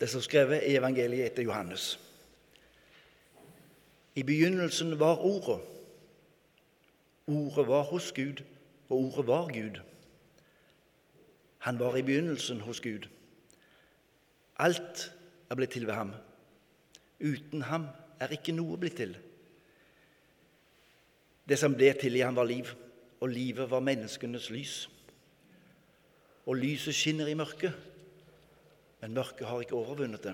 Det som skrevet i evangeliet etter Johannes. I begynnelsen var Ordet. Ordet var hos Gud, og Ordet var Gud. Han var i begynnelsen hos Gud. Alt er blitt til ved ham. Uten ham er ikke noe blitt til. Det som ble til i ham, var liv, og livet var menneskenes lys. Og lyset skinner i mørket, men mørket har ikke overvunnet det.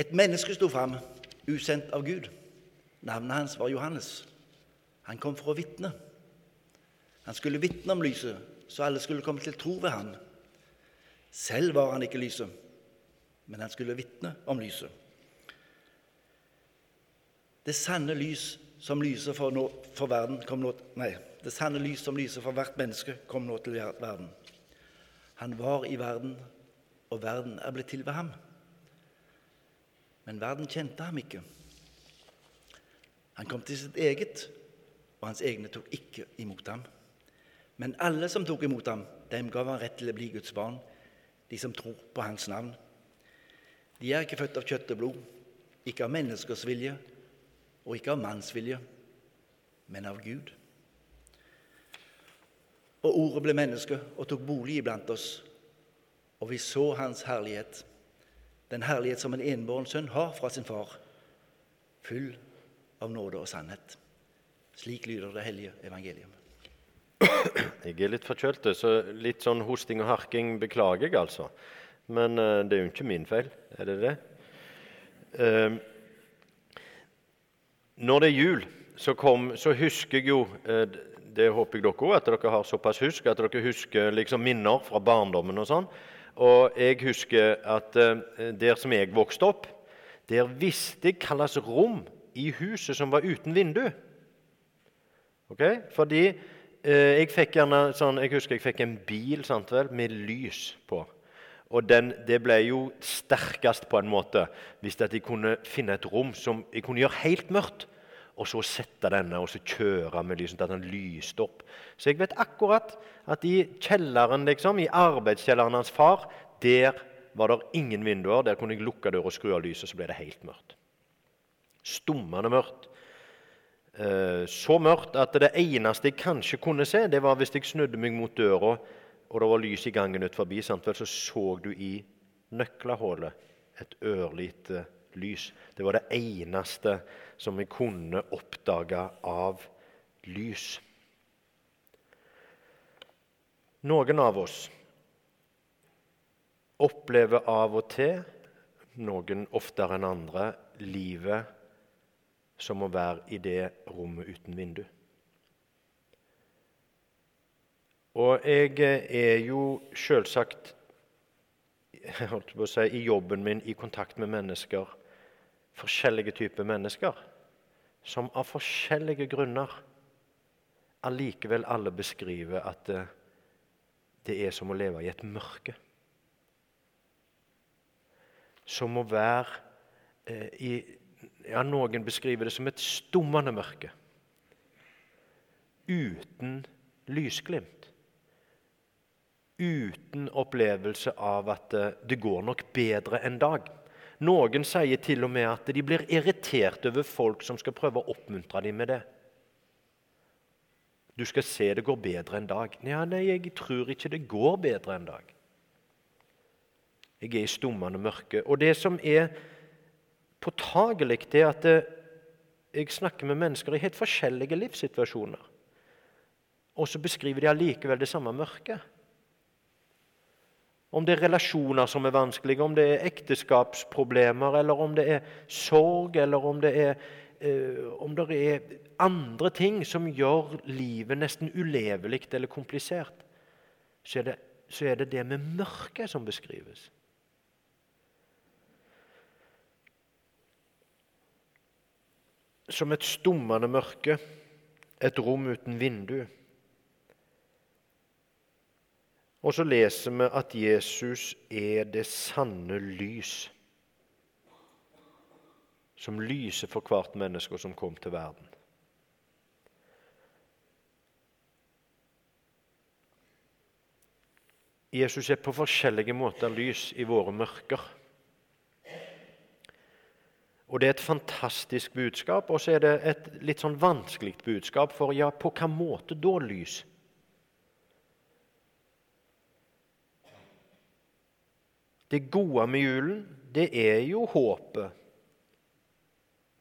Et menneske sto fram, usendt av Gud. Navnet hans var Johannes. Han kom for å vitne. Han skulle vitne om lyset, så alle skulle komme til tro ved ham. Selv var han ikke lyset, men han skulle vitne om lyset. Det sanne lys som lyser for, nå, for verden, kom nå Nei, det sanne lys som lyser for hvert menneske, kom nå til verden. Han var i verden, og verden er blitt til ved ham. Men verden kjente ham ikke. Han kom til sitt eget, og hans egne tok ikke imot ham. Men alle som tok imot ham, dem gav han rett til å bli Guds barn, de som tror på hans navn. De er ikke født av kjøtt og blod, ikke av menneskers vilje og ikke av manns vilje, men av Gud. Og ordet ble menneske og tok bolig iblant oss, og vi så hans herlighet, den herlighet som en enbåren sønn har fra sin far, full av nåde og sannhet. Slik lyder det hellige evangelium. Jeg er litt forkjølt, så litt sånn hosting og harking beklager jeg, altså. Men uh, det er jo ikke min feil, er det det? Uh, når det er jul, så, kom, så husker jeg jo uh, Det håper jeg dere òg, at dere har såpass husk, at dere husker liksom minner fra barndommen og sånn. Og jeg husker at der som jeg vokste opp, der visste jeg hva slags rom i huset som var uten vindu. Okay? Fordi Eh, jeg fikk gjerne sånn, jeg husker jeg fikk en bil sant vel, med lys på. Og den, Det ble jo sterkest på en måte hvis jeg kunne finne et rom som jeg kunne gjøre helt mørkt. Og så sette denne og så kjøre med lyset til at den lyste opp. Så jeg vet akkurat at i kjelleren, liksom, i arbeidskjelleren hans far, der var det ingen vinduer. Der kunne jeg lukke døra og skru av lyset, så ble det helt mørkt. Stummende mørkt. Eh, så mørkt at det eneste jeg kanskje kunne se, det var hvis jeg snudde meg mot døra, og det var lys i gangen ut forbi, så så du i nøklehullet et ørlite lys. Det var det eneste som vi kunne oppdage av lys. Noen av oss opplever av og til, noen oftere enn andre, livet som å være i det rommet uten vindu. Og jeg er jo selvsagt si, i jobben min i kontakt med mennesker, forskjellige typer mennesker, som av forskjellige grunner allikevel alle beskriver at det, det er som å leve i et mørke. Som å være eh, i ja, Noen beskriver det som et stummende mørke. Uten lysglimt. Uten opplevelse av at det går nok bedre en dag. Noen sier til og med at de blir irritert over folk som skal prøve å oppmuntre dem med det. Du skal se det går bedre en dag. Nei, nei, jeg tror ikke det går bedre en dag. Jeg er i stummende mørke. Og det som er påtagelig, det at eh, jeg snakker med mennesker i helt forskjellige livssituasjoner. Og så beskriver de allikevel det samme mørket. Om det er relasjoner som er vanskelige, om det er ekteskapsproblemer, eller om det er sorg, eller om det er, eh, om det er andre ting som gjør livet nesten ulevelig eller komplisert, så er, det, så er det det med mørket som beskrives. som et stummende mørke, et rom uten vindu. Og så leser vi at Jesus er det sanne lys, som lyser for hvert menneske som kom til verden. Jesus er på forskjellige måter lys i våre mørker. Og Det er et fantastisk budskap, og så er det et litt sånn vanskelig budskap. For ja, på hvilken måte da lys? Det gode med julen, det er jo håpet.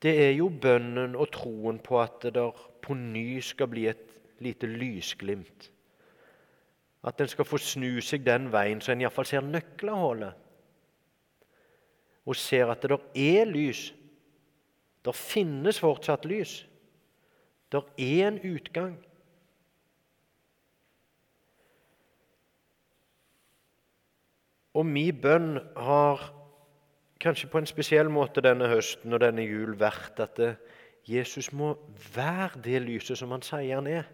Det er jo bønnen og troen på at det der på ny skal bli et lite lysglimt. At en skal få snu seg den veien, så en iallfall ser nøkkelhullet. Og ser at det der er lys. Der finnes fortsatt lys. Det er en utgang. Og min bønn har kanskje på en spesiell måte denne høsten og denne jul vært at Jesus må være det lyset som han sier han er.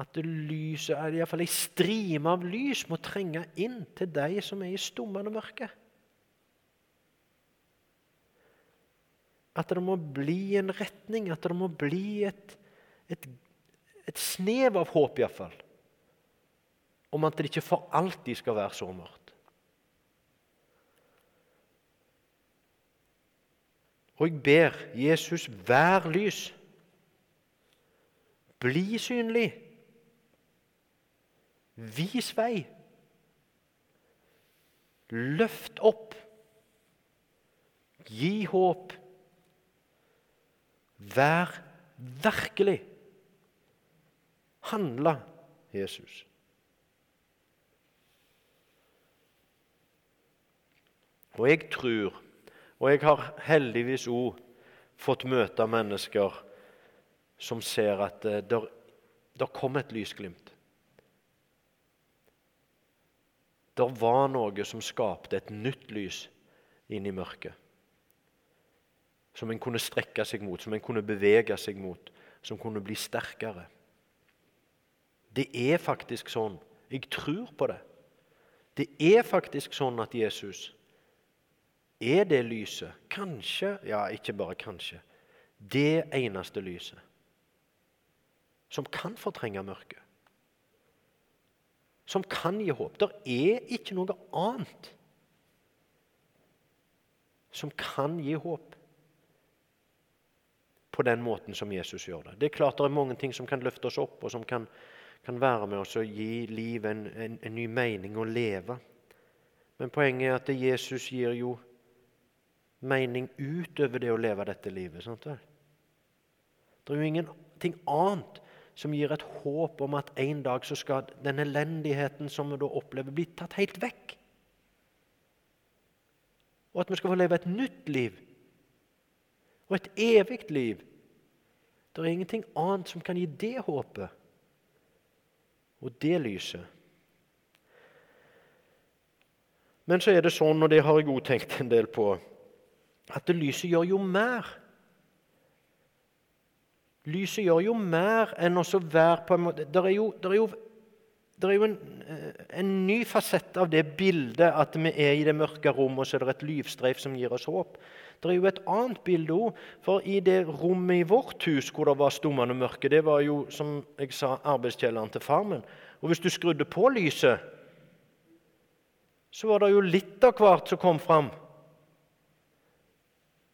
At lyset, iallfall ei strime av lys, må trenge inn til de som er i stummende mørke. At det må bli en retning, at det må bli et, et, et snev av håp, iallfall om at det ikke for alltid skal være så mørkt. Og jeg ber Jesus vær lys. Bli synlig. Vis vei. Løft opp. Gi håp. Vær virkelig. Handla Jesus. Og jeg tror, og jeg har heldigvis òg fått møte mennesker som ser at det der, der kom et lysglimt. Det var noe som skapte et nytt lys inn i mørket. Som en kunne strekke seg mot, som en kunne bevege seg mot, som kunne bli sterkere. Det er faktisk sånn. Jeg tror på det. Det er faktisk sånn at Jesus er det lyset kanskje, ja, ikke bare kanskje, det eneste lyset som kan fortrenge mørket. Som kan gi håp. Det er ikke noe annet som kan gi håp på den måten som Jesus gjør det. Det er klart det er mange ting som kan løfte oss opp, og som kan, kan være med oss og gi livet en, en, en ny mening å leve. Men poenget er at Jesus gir jo mening utover det å leve dette livet. Sant det? det er jo ingenting annet som gir et håp om at en dag så skal den elendigheten som vi da opplever, bli tatt helt vekk. Og at vi skal få leve et nytt liv. Og et evig liv. Det er ingenting annet som kan gi det håpet og det lyset. Men så er det sånn, og det har jeg òg tenkt en del på at lyset gjør jo mer. Lyset gjør jo mer enn å være på en måte Det er jo, der er jo, der er jo en, eh, en, ny fasett av det bildet at vi er i det mørke rommet, og så er det et lyvstreif som gir oss håp. Det er jo et annet bilde òg. For i det rommet i vårt hus hvor det var stummende mørke, det var jo, som jeg sa, arbeidskjelleren til far min. Og hvis du skrudde på lyset, så var det jo litt av hvert som kom fram.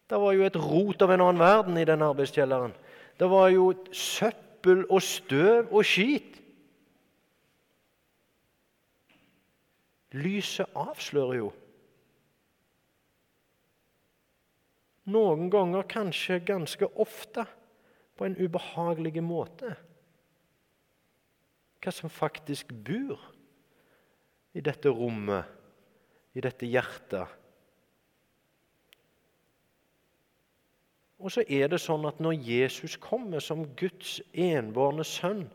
Det var jo et rot av en annen verden i den arbeidskjelleren. Det var jo søppel og støv og skit. Lyset avslører jo. Noen ganger kanskje ganske ofte på en ubehagelig måte. Hva som faktisk bor i dette rommet, i dette hjertet Og så er det sånn at når Jesus kommer som Guds enbårne sønn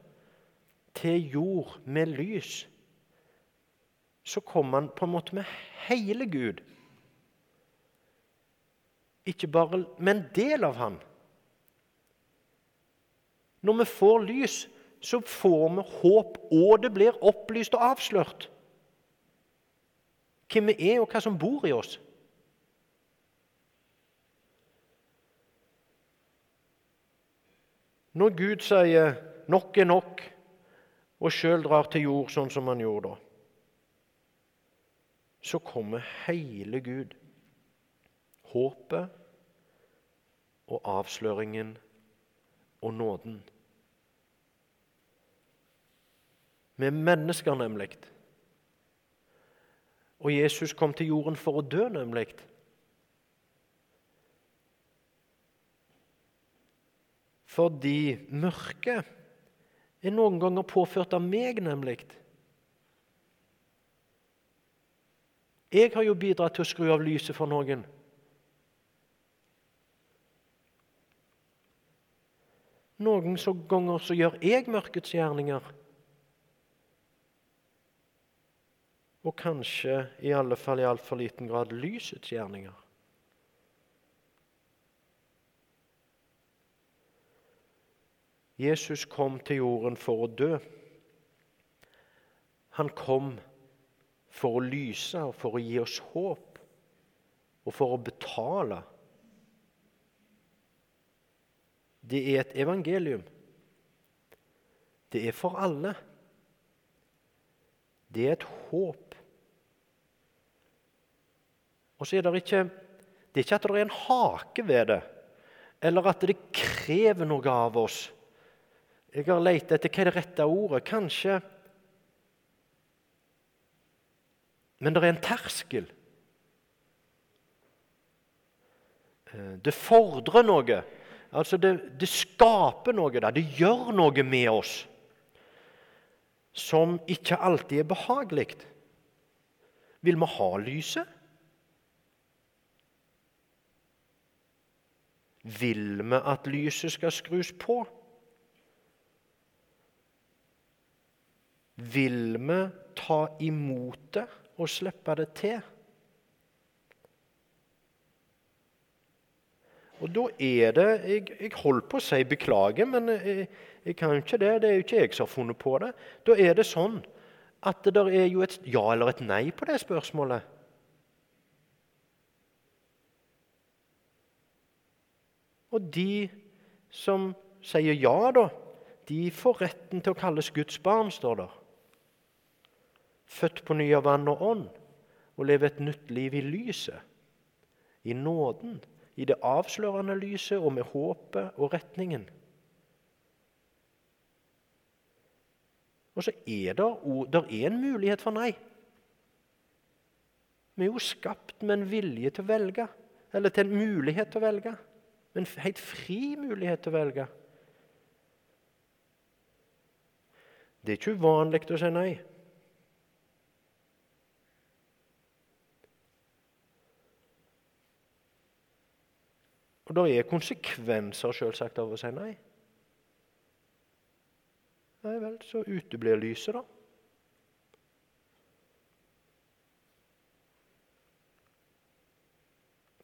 til jord med lys, så kommer han på en måte med hele Gud. Ikke bare med en del av han. Når vi får lys, så får vi håp, og det blir opplyst og avslørt hvem vi er, og hva som bor i oss. Når Gud sier 'nok er nok', og sjøl drar til jord sånn som han gjorde da, så kommer hele Gud, håpet og avsløringen og nåden. Vi er mennesker, nemlig. Og Jesus kom til jorden for å dø, nemlig. Fordi mørket er noen ganger påført av meg, nemlig. Jeg har jo bidratt til å skru av lyset for noen. Noen ganger så gjør jeg mørkets gjerninger. Og kanskje i alle fall i altfor liten grad lysets gjerninger. Jesus kom til jorden for å dø. Han kom for å lyse og for å gi oss håp og for å betale. Det er et evangelium. Det er for alle. Det er et håp. Og så er det ikke Det er ikke at det er en hake ved det, eller at det krever noe av oss. Jeg har lett etter hva er det rette ordet. Kanskje Men det er en terskel. Eh, det fordrer noe. Altså det, det skaper noe der. Det gjør noe med oss som ikke alltid er behagelig. Vil vi ha lyset? Vil vi at lyset skal skrus på? Vil vi ta imot det og slippe det til? Og da er det Jeg, jeg holder på å si beklager, men jeg, jeg, kan ikke det. Det er jo ikke jeg som har funnet på det. Da er det sånn at det er jo et ja eller et nei på det spørsmålet. Og de som sier ja, da, de får retten til å kalles Guds barn, står der født på ny av vann og ånd, og leve et nytt liv i lyset, i nåden, i det avslørende lyset og med håpet og retningen. Og så er det, det er en mulighet for nei. Vi er jo skapt med en vilje til å velge, eller til en mulighet til å velge. En helt fri mulighet til å velge. Det er ikke uvanlig å si nei. Og det er konsekvenser selvsagt av å si nei. Nei vel, så uteblir lyset, da.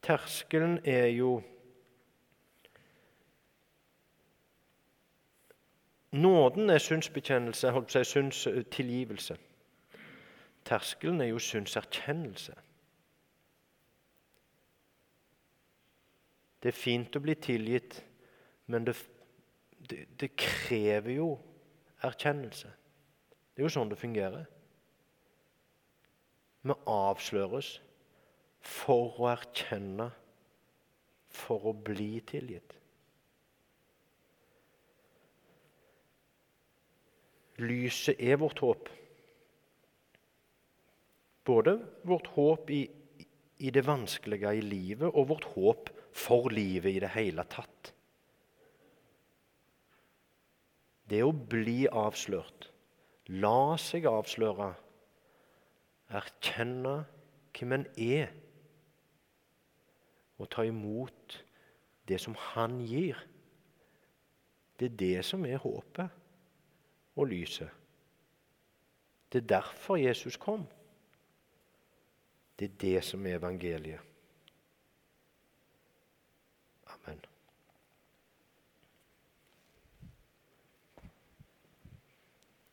Terskelen er jo Nåden er synsbekjennelse, holdt på å si synstilgivelse. Terskelen er jo synserkjennelse. Det er fint å bli tilgitt, men det, det, det krever jo erkjennelse. Det er jo sånn det fungerer. Vi avsløres for å erkjenne, for å bli tilgitt. Lyset er vårt håp. Både vårt håp i, i det vanskelige i livet og vårt håp for livet i det hele tatt. Det å bli avslørt, la seg avsløre, erkjenne hvem en er, og ta imot det som Han gir. Det er det som er håpet og lyset. Det er derfor Jesus kom. Det er det som er evangeliet.